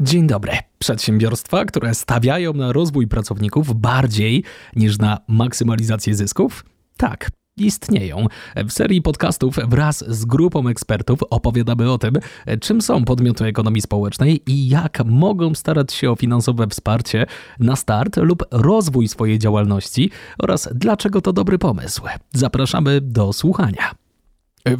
Dzień dobry. Przedsiębiorstwa, które stawiają na rozwój pracowników bardziej niż na maksymalizację zysków? Tak, istnieją. W serii podcastów wraz z grupą ekspertów opowiadamy o tym, czym są podmioty ekonomii społecznej i jak mogą starać się o finansowe wsparcie na start lub rozwój swojej działalności oraz dlaczego to dobry pomysł. Zapraszamy do słuchania.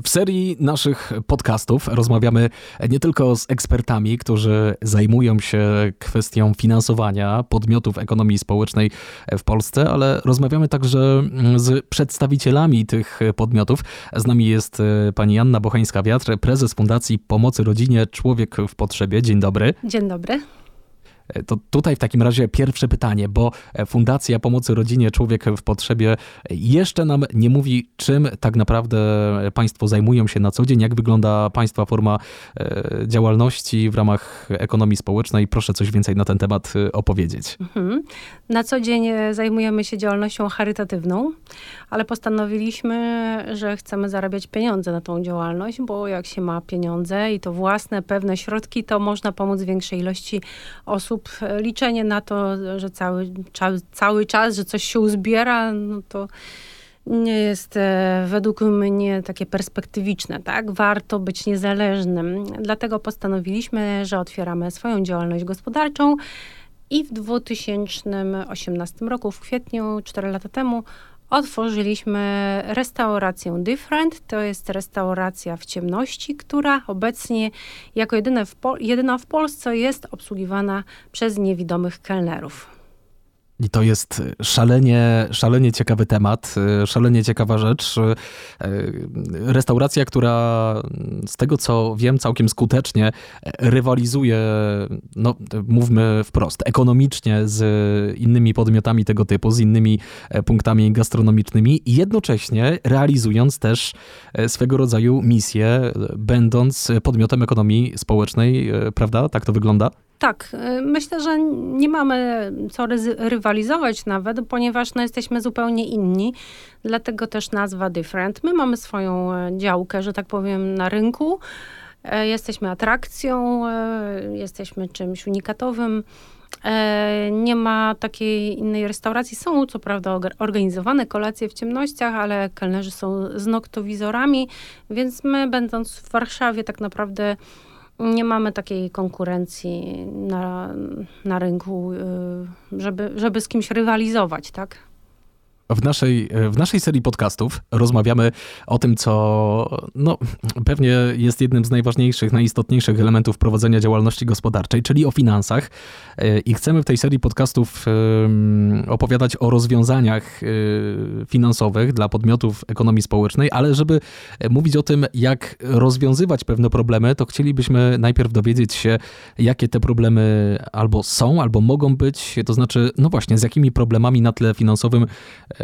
W serii naszych podcastów rozmawiamy nie tylko z ekspertami, którzy zajmują się kwestią finansowania podmiotów ekonomii społecznej w Polsce, ale rozmawiamy także z przedstawicielami tych podmiotów. Z nami jest pani Anna Bochańska-Wiatr, prezes Fundacji Pomocy Rodzinie Człowiek w Potrzebie. Dzień dobry. Dzień dobry. To tutaj w takim razie pierwsze pytanie, bo Fundacja Pomocy Rodzinie Człowiek w Potrzebie jeszcze nam nie mówi, czym tak naprawdę Państwo zajmują się na co dzień, jak wygląda Państwa forma e, działalności w ramach ekonomii społecznej. Proszę coś więcej na ten temat e, opowiedzieć. Mhm. Na co dzień e, zajmujemy się działalnością charytatywną, ale postanowiliśmy, że chcemy zarabiać pieniądze na tą działalność, bo jak się ma pieniądze i to własne, pewne środki, to można pomóc większej ilości osób osób. Liczenie na to, że cały, cały czas, że coś się uzbiera, no to nie jest e, według mnie takie perspektywiczne, tak? Warto być niezależnym. Dlatego postanowiliśmy, że otwieramy swoją działalność gospodarczą i w 2018 roku, w kwietniu, 4 lata temu, otworzyliśmy restaurację Different. To jest restauracja w ciemności, która obecnie jako jedyna w, jedyna w Polsce jest obsługiwana przez niewidomych kelnerów. I to jest szalenie, szalenie ciekawy temat, szalenie ciekawa rzecz. Restauracja, która z tego co wiem całkiem skutecznie rywalizuje, no mówmy wprost, ekonomicznie z innymi podmiotami tego typu, z innymi punktami gastronomicznymi jednocześnie realizując też swego rodzaju misję, będąc podmiotem ekonomii społecznej, prawda? Tak to wygląda? Tak, y, myślę, że nie mamy co rywalizować nawet, ponieważ no, jesteśmy zupełnie inni, dlatego też nazwa Different. My mamy swoją e, działkę, że tak powiem, na rynku. E, jesteśmy atrakcją, e, jesteśmy czymś unikatowym. Nie ma takiej innej restauracji. Są co prawda organizowane kolacje w ciemnościach, ale kelnerzy są z noktowizorami, więc my będąc w Warszawie tak naprawdę nie mamy takiej konkurencji na, na rynku, y, żeby, żeby z kimś rywalizować, tak? W naszej, w naszej serii podcastów rozmawiamy o tym, co no, pewnie jest jednym z najważniejszych, najistotniejszych elementów prowadzenia działalności gospodarczej, czyli o finansach. I chcemy w tej serii podcastów opowiadać o rozwiązaniach e, finansowych dla podmiotów ekonomii społecznej, ale żeby mówić o tym, jak rozwiązywać pewne problemy, to chcielibyśmy najpierw dowiedzieć się, jakie te problemy albo są, albo mogą być, to znaczy, no właśnie, z jakimi problemami na tle finansowym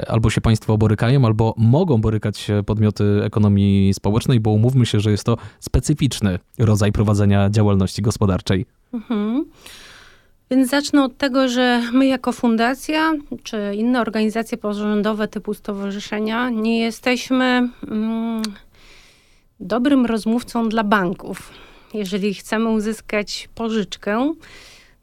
albo się państwo borykają, albo mogą borykać się podmioty ekonomii społecznej, bo umówmy się, że jest to specyficzny rodzaj prowadzenia działalności gospodarczej. Mhm. Więc zacznę od tego, że my jako fundacja, czy inne organizacje pozarządowe typu stowarzyszenia, nie jesteśmy mm, dobrym rozmówcą dla banków. Jeżeli chcemy uzyskać pożyczkę,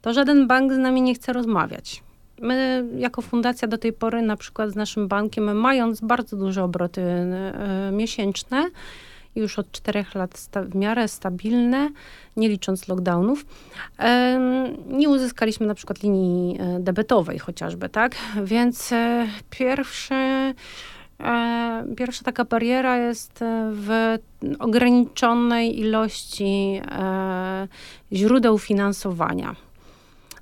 to żaden bank z nami nie chce rozmawiać. My jako fundacja do tej pory na przykład z naszym bankiem, mając bardzo duże obroty y, miesięczne, już od czterech lat w miarę stabilne, nie licząc lockdownów, nie uzyskaliśmy na przykład linii e, debetowej chociażby, tak? Więc e, pierwszy Pierwsza taka bariera jest w ograniczonej ilości źródeł finansowania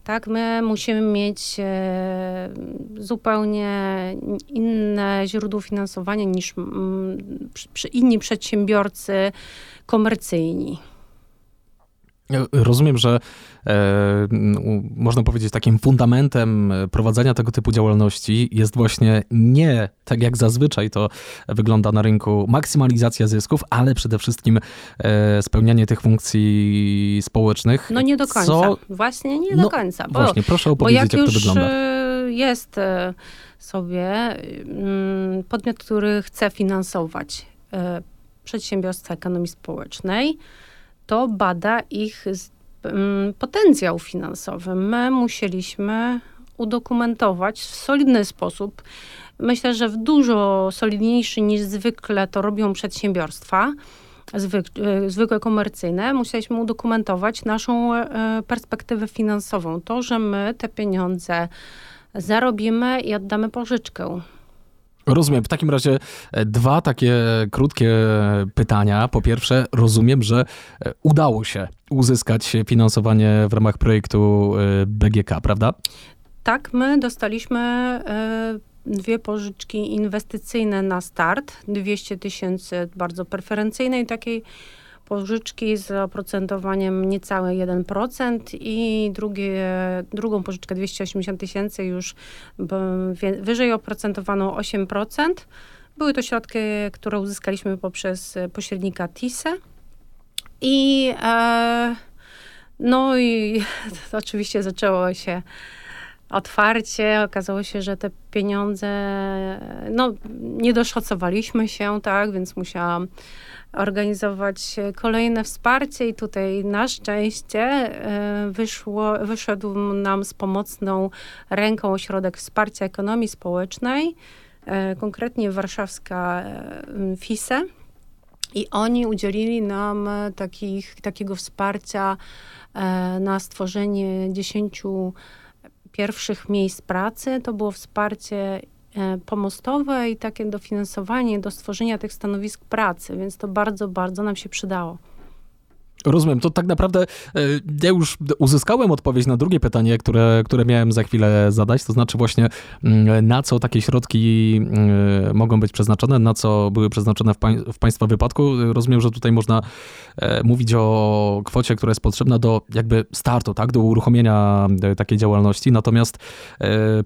tak? My musimy mieć e, zupełnie inne źródło finansowania niż przy inni przedsiębiorcy komercyjni. Rozumiem, że e, można powiedzieć takim fundamentem prowadzenia tego typu działalności jest właśnie nie tak jak zazwyczaj to wygląda na rynku maksymalizacja zysków, ale przede wszystkim e, spełnianie tych funkcji społecznych. No nie do końca. Co... Właśnie nie no, do końca. Bo, właśnie, proszę opowiedzieć jak, jak to wygląda. E, jest e, sobie mm, podmiot, który chce finansować e, przedsiębiorstwa ekonomii społecznej, to bada ich mm, potencjał finansowy. My musieliśmy udokumentować w solidny sposób. Myślę, że w dużo solidniejszy niż zwykle to robią przedsiębiorstwa e, zwykłe komercyjne, musieliśmy udokumentować naszą e, perspektywę finansową. To, że my te pieniądze zarobimy i oddamy pożyczkę. Rozumiem. W takim razie e, dwa takie krótkie pytania. Po pierwsze, rozumiem, że udało się uzyskać finansowanie w ramach projektu BGK, prawda? Tak, my dostaliśmy dwie pożyczki inwestycyjne na start, 200 tysięcy bardzo preferencyjnej takiej pożyczki z oprocentowaniem niecałe 1% i drugie, drugą pożyczkę 280 tysięcy już wyżej oprocentowaną 8%. Były to środki, które uzyskaliśmy poprzez pośrednika TISE. I e, no i oczywiście zaczęło się otwarcie. Okazało się, że te pieniądze, no nie doszacowaliśmy się, tak, więc musiałam organizować kolejne wsparcie i tutaj na szczęście e, wyszło, wyszedł nam z pomocną ręką Ośrodek Wsparcia Ekonomii Społecznej, e, konkretnie warszawska e, FISE. I oni udzielili nam takich, takiego wsparcia na stworzenie dziesięciu pierwszych miejsc pracy to było wsparcie e, pomostowe i takie dofinansowanie do stworzenia tych stanowisk pracy, więc to bardzo, bardzo nam się przydało. Rozumiem, to tak naprawdę e, ja już uzyskałem odpowiedź na drugie pytanie, które, które miałem za chwilę zadać, to znaczy właśnie mm, na co takie środki mm, mogą być przeznaczone, na co były przeznaczone w, pań, w Państwa wypadku. Rozumiem, że tutaj można e, mówić o kwocie, która jest potrzebna do jakby startu, tak, do uruchomienia e, takiej działalności, natomiast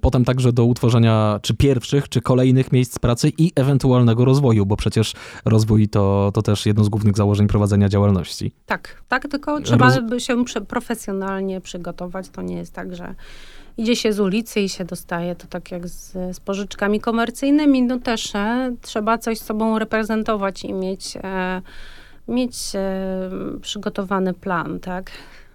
potem także do utworzenia czy pierwszych, czy kolejnych miejsc pracy i ewentualnego rozwoju, bo przecież rozwój to, to też jedno z głównych założeń prowadzenia działalności. Tak, tak, tak, tylko trzeba by się profesjonalnie przygotować. To nie jest tak, że idzie się z ulicy i się dostaje. To tak jak z, z pożyczkami komercyjnymi, no też e, trzeba coś z sobą reprezentować i mieć, e, mieć e, przygotowany plan, tak.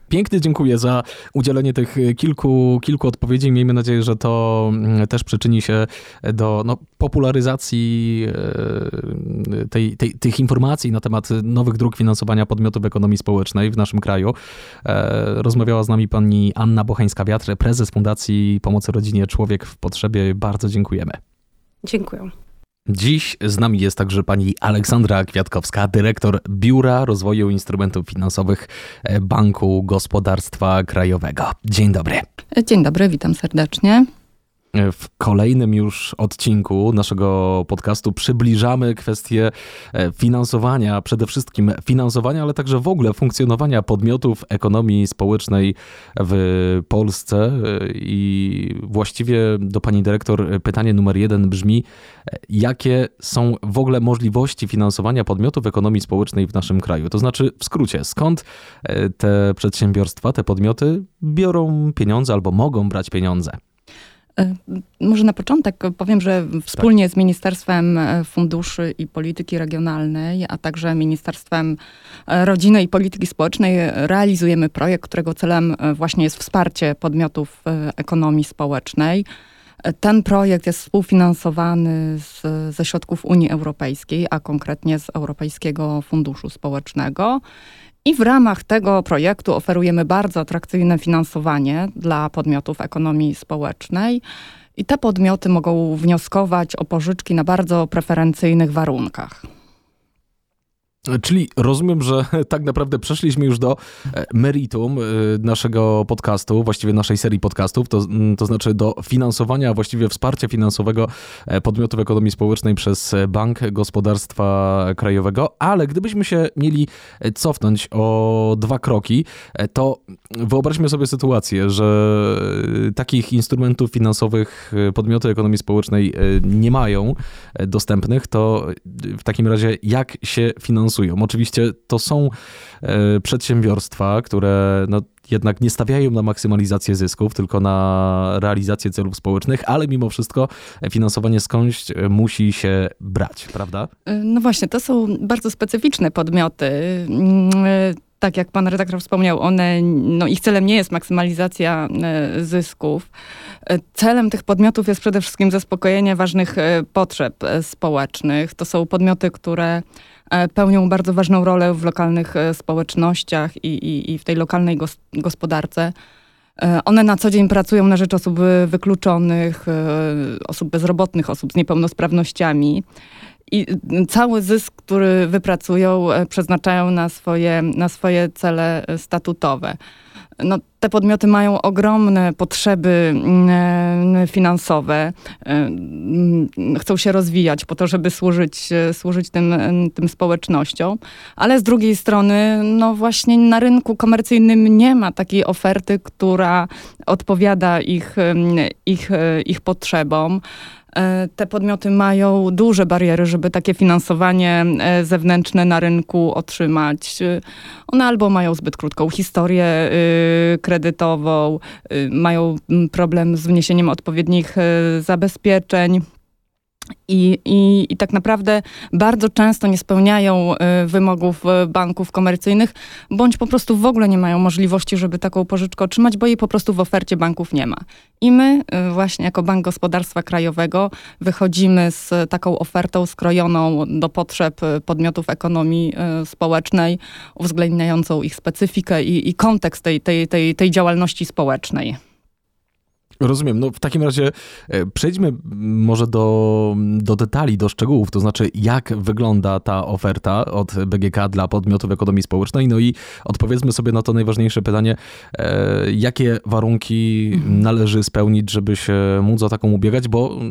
Pięknie dziękuję za udzielenie tych kilku, kilku odpowiedzi. Miejmy nadzieję, że to mm, też przyczyni się do no, popularyzacji e, tej, tej, tych informacji na temat nowych dróg finansowania podmiotów ekonomii społecznej w naszym kraju. E, rozmawiała z nami pani Anna Bochańska-Wiatr, prezes Fundacji Pomocy Rodzinie Człowiek w Potrzebie. Bardzo dziękujemy. Dziękuję. Dziś z nami jest także pani Aleksandra Kwiatkowska, dyrektor Biura Rozwoju Instrumentów Finansowych Banku Gospodarstwa Krajowego. Dzień dobry. Dzień dobry, witam serdecznie. W kolejnym już odcinku naszego podcastu przybliżamy kwestię e, finansowania, przede wszystkim finansowania, ale także w ogóle funkcjonowania podmiotów ekonomii społecznej w Polsce. E, I właściwie do pani dyrektor pytanie numer jeden brzmi: e, jakie są w ogóle możliwości finansowania podmiotów ekonomii społecznej w naszym kraju? To znaczy, w skrócie, skąd te przedsiębiorstwa, te podmioty biorą pieniądze albo mogą brać pieniądze? E, może na początek powiem, że wspólnie tak. z Ministerstwem e, Funduszy i Polityki Regionalnej, a także Ministerstwem e, Rodziny i Polityki Społecznej realizujemy projekt, którego celem właśnie jest wsparcie podmiotów ekonomii społecznej. Ten projekt jest współfinansowany z, ze środków Unii Europejskiej, a konkretnie z Europejskiego Funduszu Społecznego. I w ramach tego projektu oferujemy bardzo atrakcyjne finansowanie dla podmiotów ekonomii społecznej. I te podmioty mogą wnioskować o pożyczki na bardzo preferencyjnych warunkach. Czyli rozumiem, że tak naprawdę przeszliśmy już do e, meritum e, naszego podcastu, właściwie naszej serii podcastów, to, mm, to znaczy do finansowania, właściwie wsparcia finansowego e, podmiotów ekonomii społecznej przez Bank Gospodarstwa Krajowego, ale gdybyśmy się mieli cofnąć o dwa kroki, to wyobraźmy sobie sytuację, że takich instrumentów finansowych podmioty ekonomii społecznej nie mają dostępnych, to w takim razie jak się finansuje Oczywiście to są e, przedsiębiorstwa, które no, jednak nie stawiają na maksymalizację zysków, tylko na realizację celów społecznych, ale mimo wszystko finansowanie skądś e, musi się brać, prawda? E, no właśnie, to są bardzo specyficzne podmioty. Mm, tak jak pan redaktor wspomniał, one, no ich celem nie jest maksymalizacja zysków. Celem tych podmiotów jest przede wszystkim zaspokojenie ważnych potrzeb społecznych. To są podmioty, które pełnią bardzo ważną rolę w lokalnych społecznościach i, i, i w tej lokalnej gos gospodarce. One na co dzień pracują na rzecz osób wykluczonych, osób bezrobotnych, osób z niepełnosprawnościami i cały zysk, który wypracują, e, przeznaczają na swoje, na swoje cele e, statutowe. No, te podmioty mają ogromne potrzeby mm, e, finansowe, mm, chcą się rozwijać po to, żeby służyć, służyć tym, tym społecznościom, ale z drugiej strony, no właśnie na rynku komercyjnym nie ma takiej oferty, która odpowiada ich, ich, ich potrzebom. E, te podmioty mają duże bariery, żeby takie finansowanie e, zewnętrzne na rynku otrzymać. E, one albo mają zbyt krótką historię kredytową, mają problem z wniesieniem odpowiednich zabezpieczeń. I, i, I tak naprawdę bardzo często nie spełniają y, wymogów y, banków komercyjnych, bądź po prostu w ogóle nie mają możliwości, żeby taką pożyczkę otrzymać, bo jej po prostu w ofercie banków nie ma. I my y, właśnie jako Bank Gospodarstwa Krajowego wychodzimy z taką ofertą skrojoną do potrzeb podmiotów ekonomii społecznej, uwzględniającą ich specyfikę i, i kontekst tej, tej, tej, tej działalności społecznej. Rozumiem. No w takim razie e, przejdźmy może do, do detali, do szczegółów, to znaczy jak wygląda ta oferta od BGK dla podmiotów ekonomii społecznej, no i odpowiedzmy sobie na to najważniejsze pytanie, e, jakie warunki mhm. należy spełnić, żeby się móc o taką ubiegać, bo e,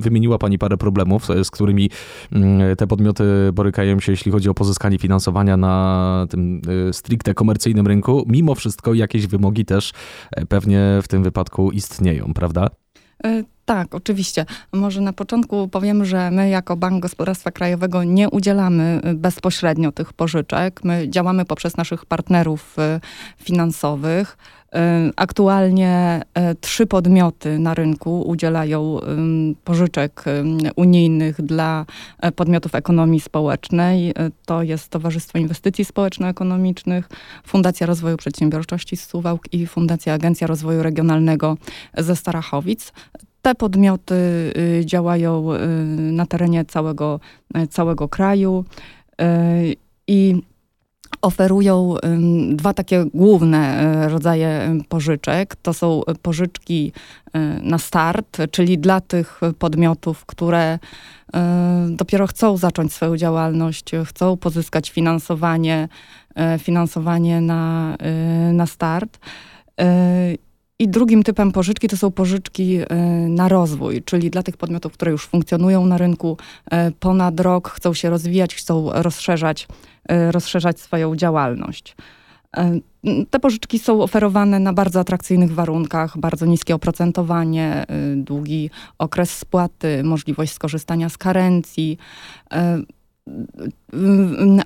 wymieniła Pani parę problemów, z którymi mm, te podmioty borykają się, jeśli chodzi o pozyskanie finansowania na tym stricte komercyjnym rynku. Mimo wszystko jakieś wymogi też pewnie w tym wypadku przypadku istnieją, prawda? Tak, oczywiście. Może na początku powiem, że my jako Bank Gospodarstwa Krajowego nie udzielamy e, bezpośrednio tych pożyczek. My działamy poprzez naszych partnerów e, finansowych. Aktualnie trzy podmioty na rynku udzielają pożyczek unijnych dla podmiotów ekonomii społecznej. To jest Towarzystwo Inwestycji Społeczno-Ekonomicznych, Fundacja Rozwoju Przedsiębiorczości z Suwałk i Fundacja Agencja Rozwoju Regionalnego ze Starachowic. Te podmioty y, działają y, na terenie całego, y, całego kraju i oferują dwa takie główne rodzaje pożyczek. To są pożyczki na start, czyli dla tych podmiotów, które dopiero chcą zacząć swoją działalność, chcą pozyskać finansowanie, finansowanie na, na start. I drugim typem pożyczki to są pożyczki e, na rozwój, czyli dla tych podmiotów, które już funkcjonują na rynku e, ponad rok, chcą się rozwijać, chcą rozszerzać, e, rozszerzać swoją działalność. Te pożyczki są oferowane na bardzo atrakcyjnych warunkach, bardzo niskie oprocentowanie, długi okres spłaty, możliwość skorzystania z karencji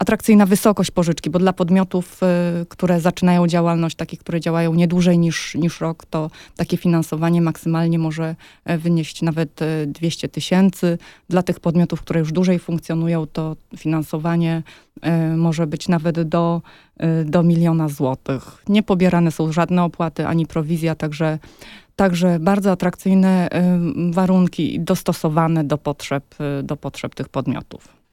atrakcyjna wysokość pożyczki, bo dla podmiotów, y, które zaczynają działalność, takich, które działają nie dłużej niż, niż rok, to takie finansowanie maksymalnie może e, wynieść nawet 200 e, tysięcy. Dla tych podmiotów, które już dłużej funkcjonują, to finansowanie e, może być nawet do, do miliona złotych. Nie pobierane są żadne opłaty ani prowizja, także Także bardzo atrakcyjne warunki dostosowane do potrzeb, do potrzeb tych podmiotów.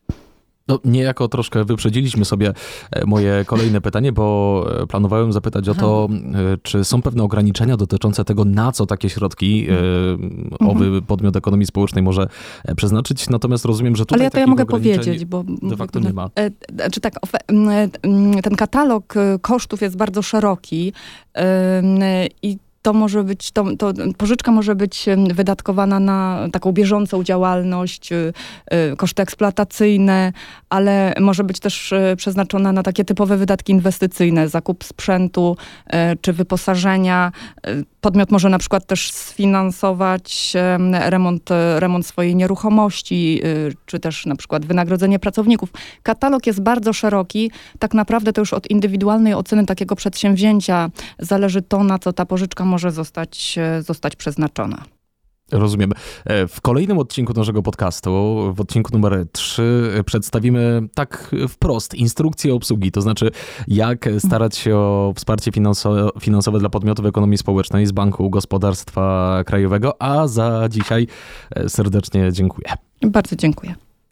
No, niejako troszkę wyprzedziliśmy sobie e, moje kolejne pytanie, bo e, planowałem zapytać o to, e, czy są pewne ograniczenia dotyczące tego, na co takie środki mhm. owy podmiot ekonomii społecznej może przeznaczyć. Natomiast rozumiem, że tutaj. Ale ja to ja mogę powiedzieć, bo. De facto nie ma. Czy tak, ten katalog kosztów jest bardzo szeroki i to może być, to, to, pożyczka może być wydatkowana na taką bieżącą działalność, y, y, koszty eksploatacyjne, ale może być też y, przeznaczona na takie typowe wydatki inwestycyjne, zakup sprzętu czy wyposażenia. Podmiot może na przykład też sfinansować remont, remont swojej nieruchomości, czy też na przykład wynagrodzenie pracowników. Katalog jest bardzo szeroki. Tak naprawdę to już od indywidualnej oceny takiego przedsięwzięcia zależy to, na co ta pożyczka może zostać, e, zostać przeznaczona. Rozumiem. E, w kolejnym odcinku naszego podcastu, w odcinku numer 3, przedstawimy tak wprost instrukcję obsługi, to znaczy jak starać się o wsparcie finansowe dla podmiotów ekonomii społecznej z Banku Gospodarstwa Krajowego, a za dzisiaj e, serdecznie dziękuję. Bardzo dziękuję.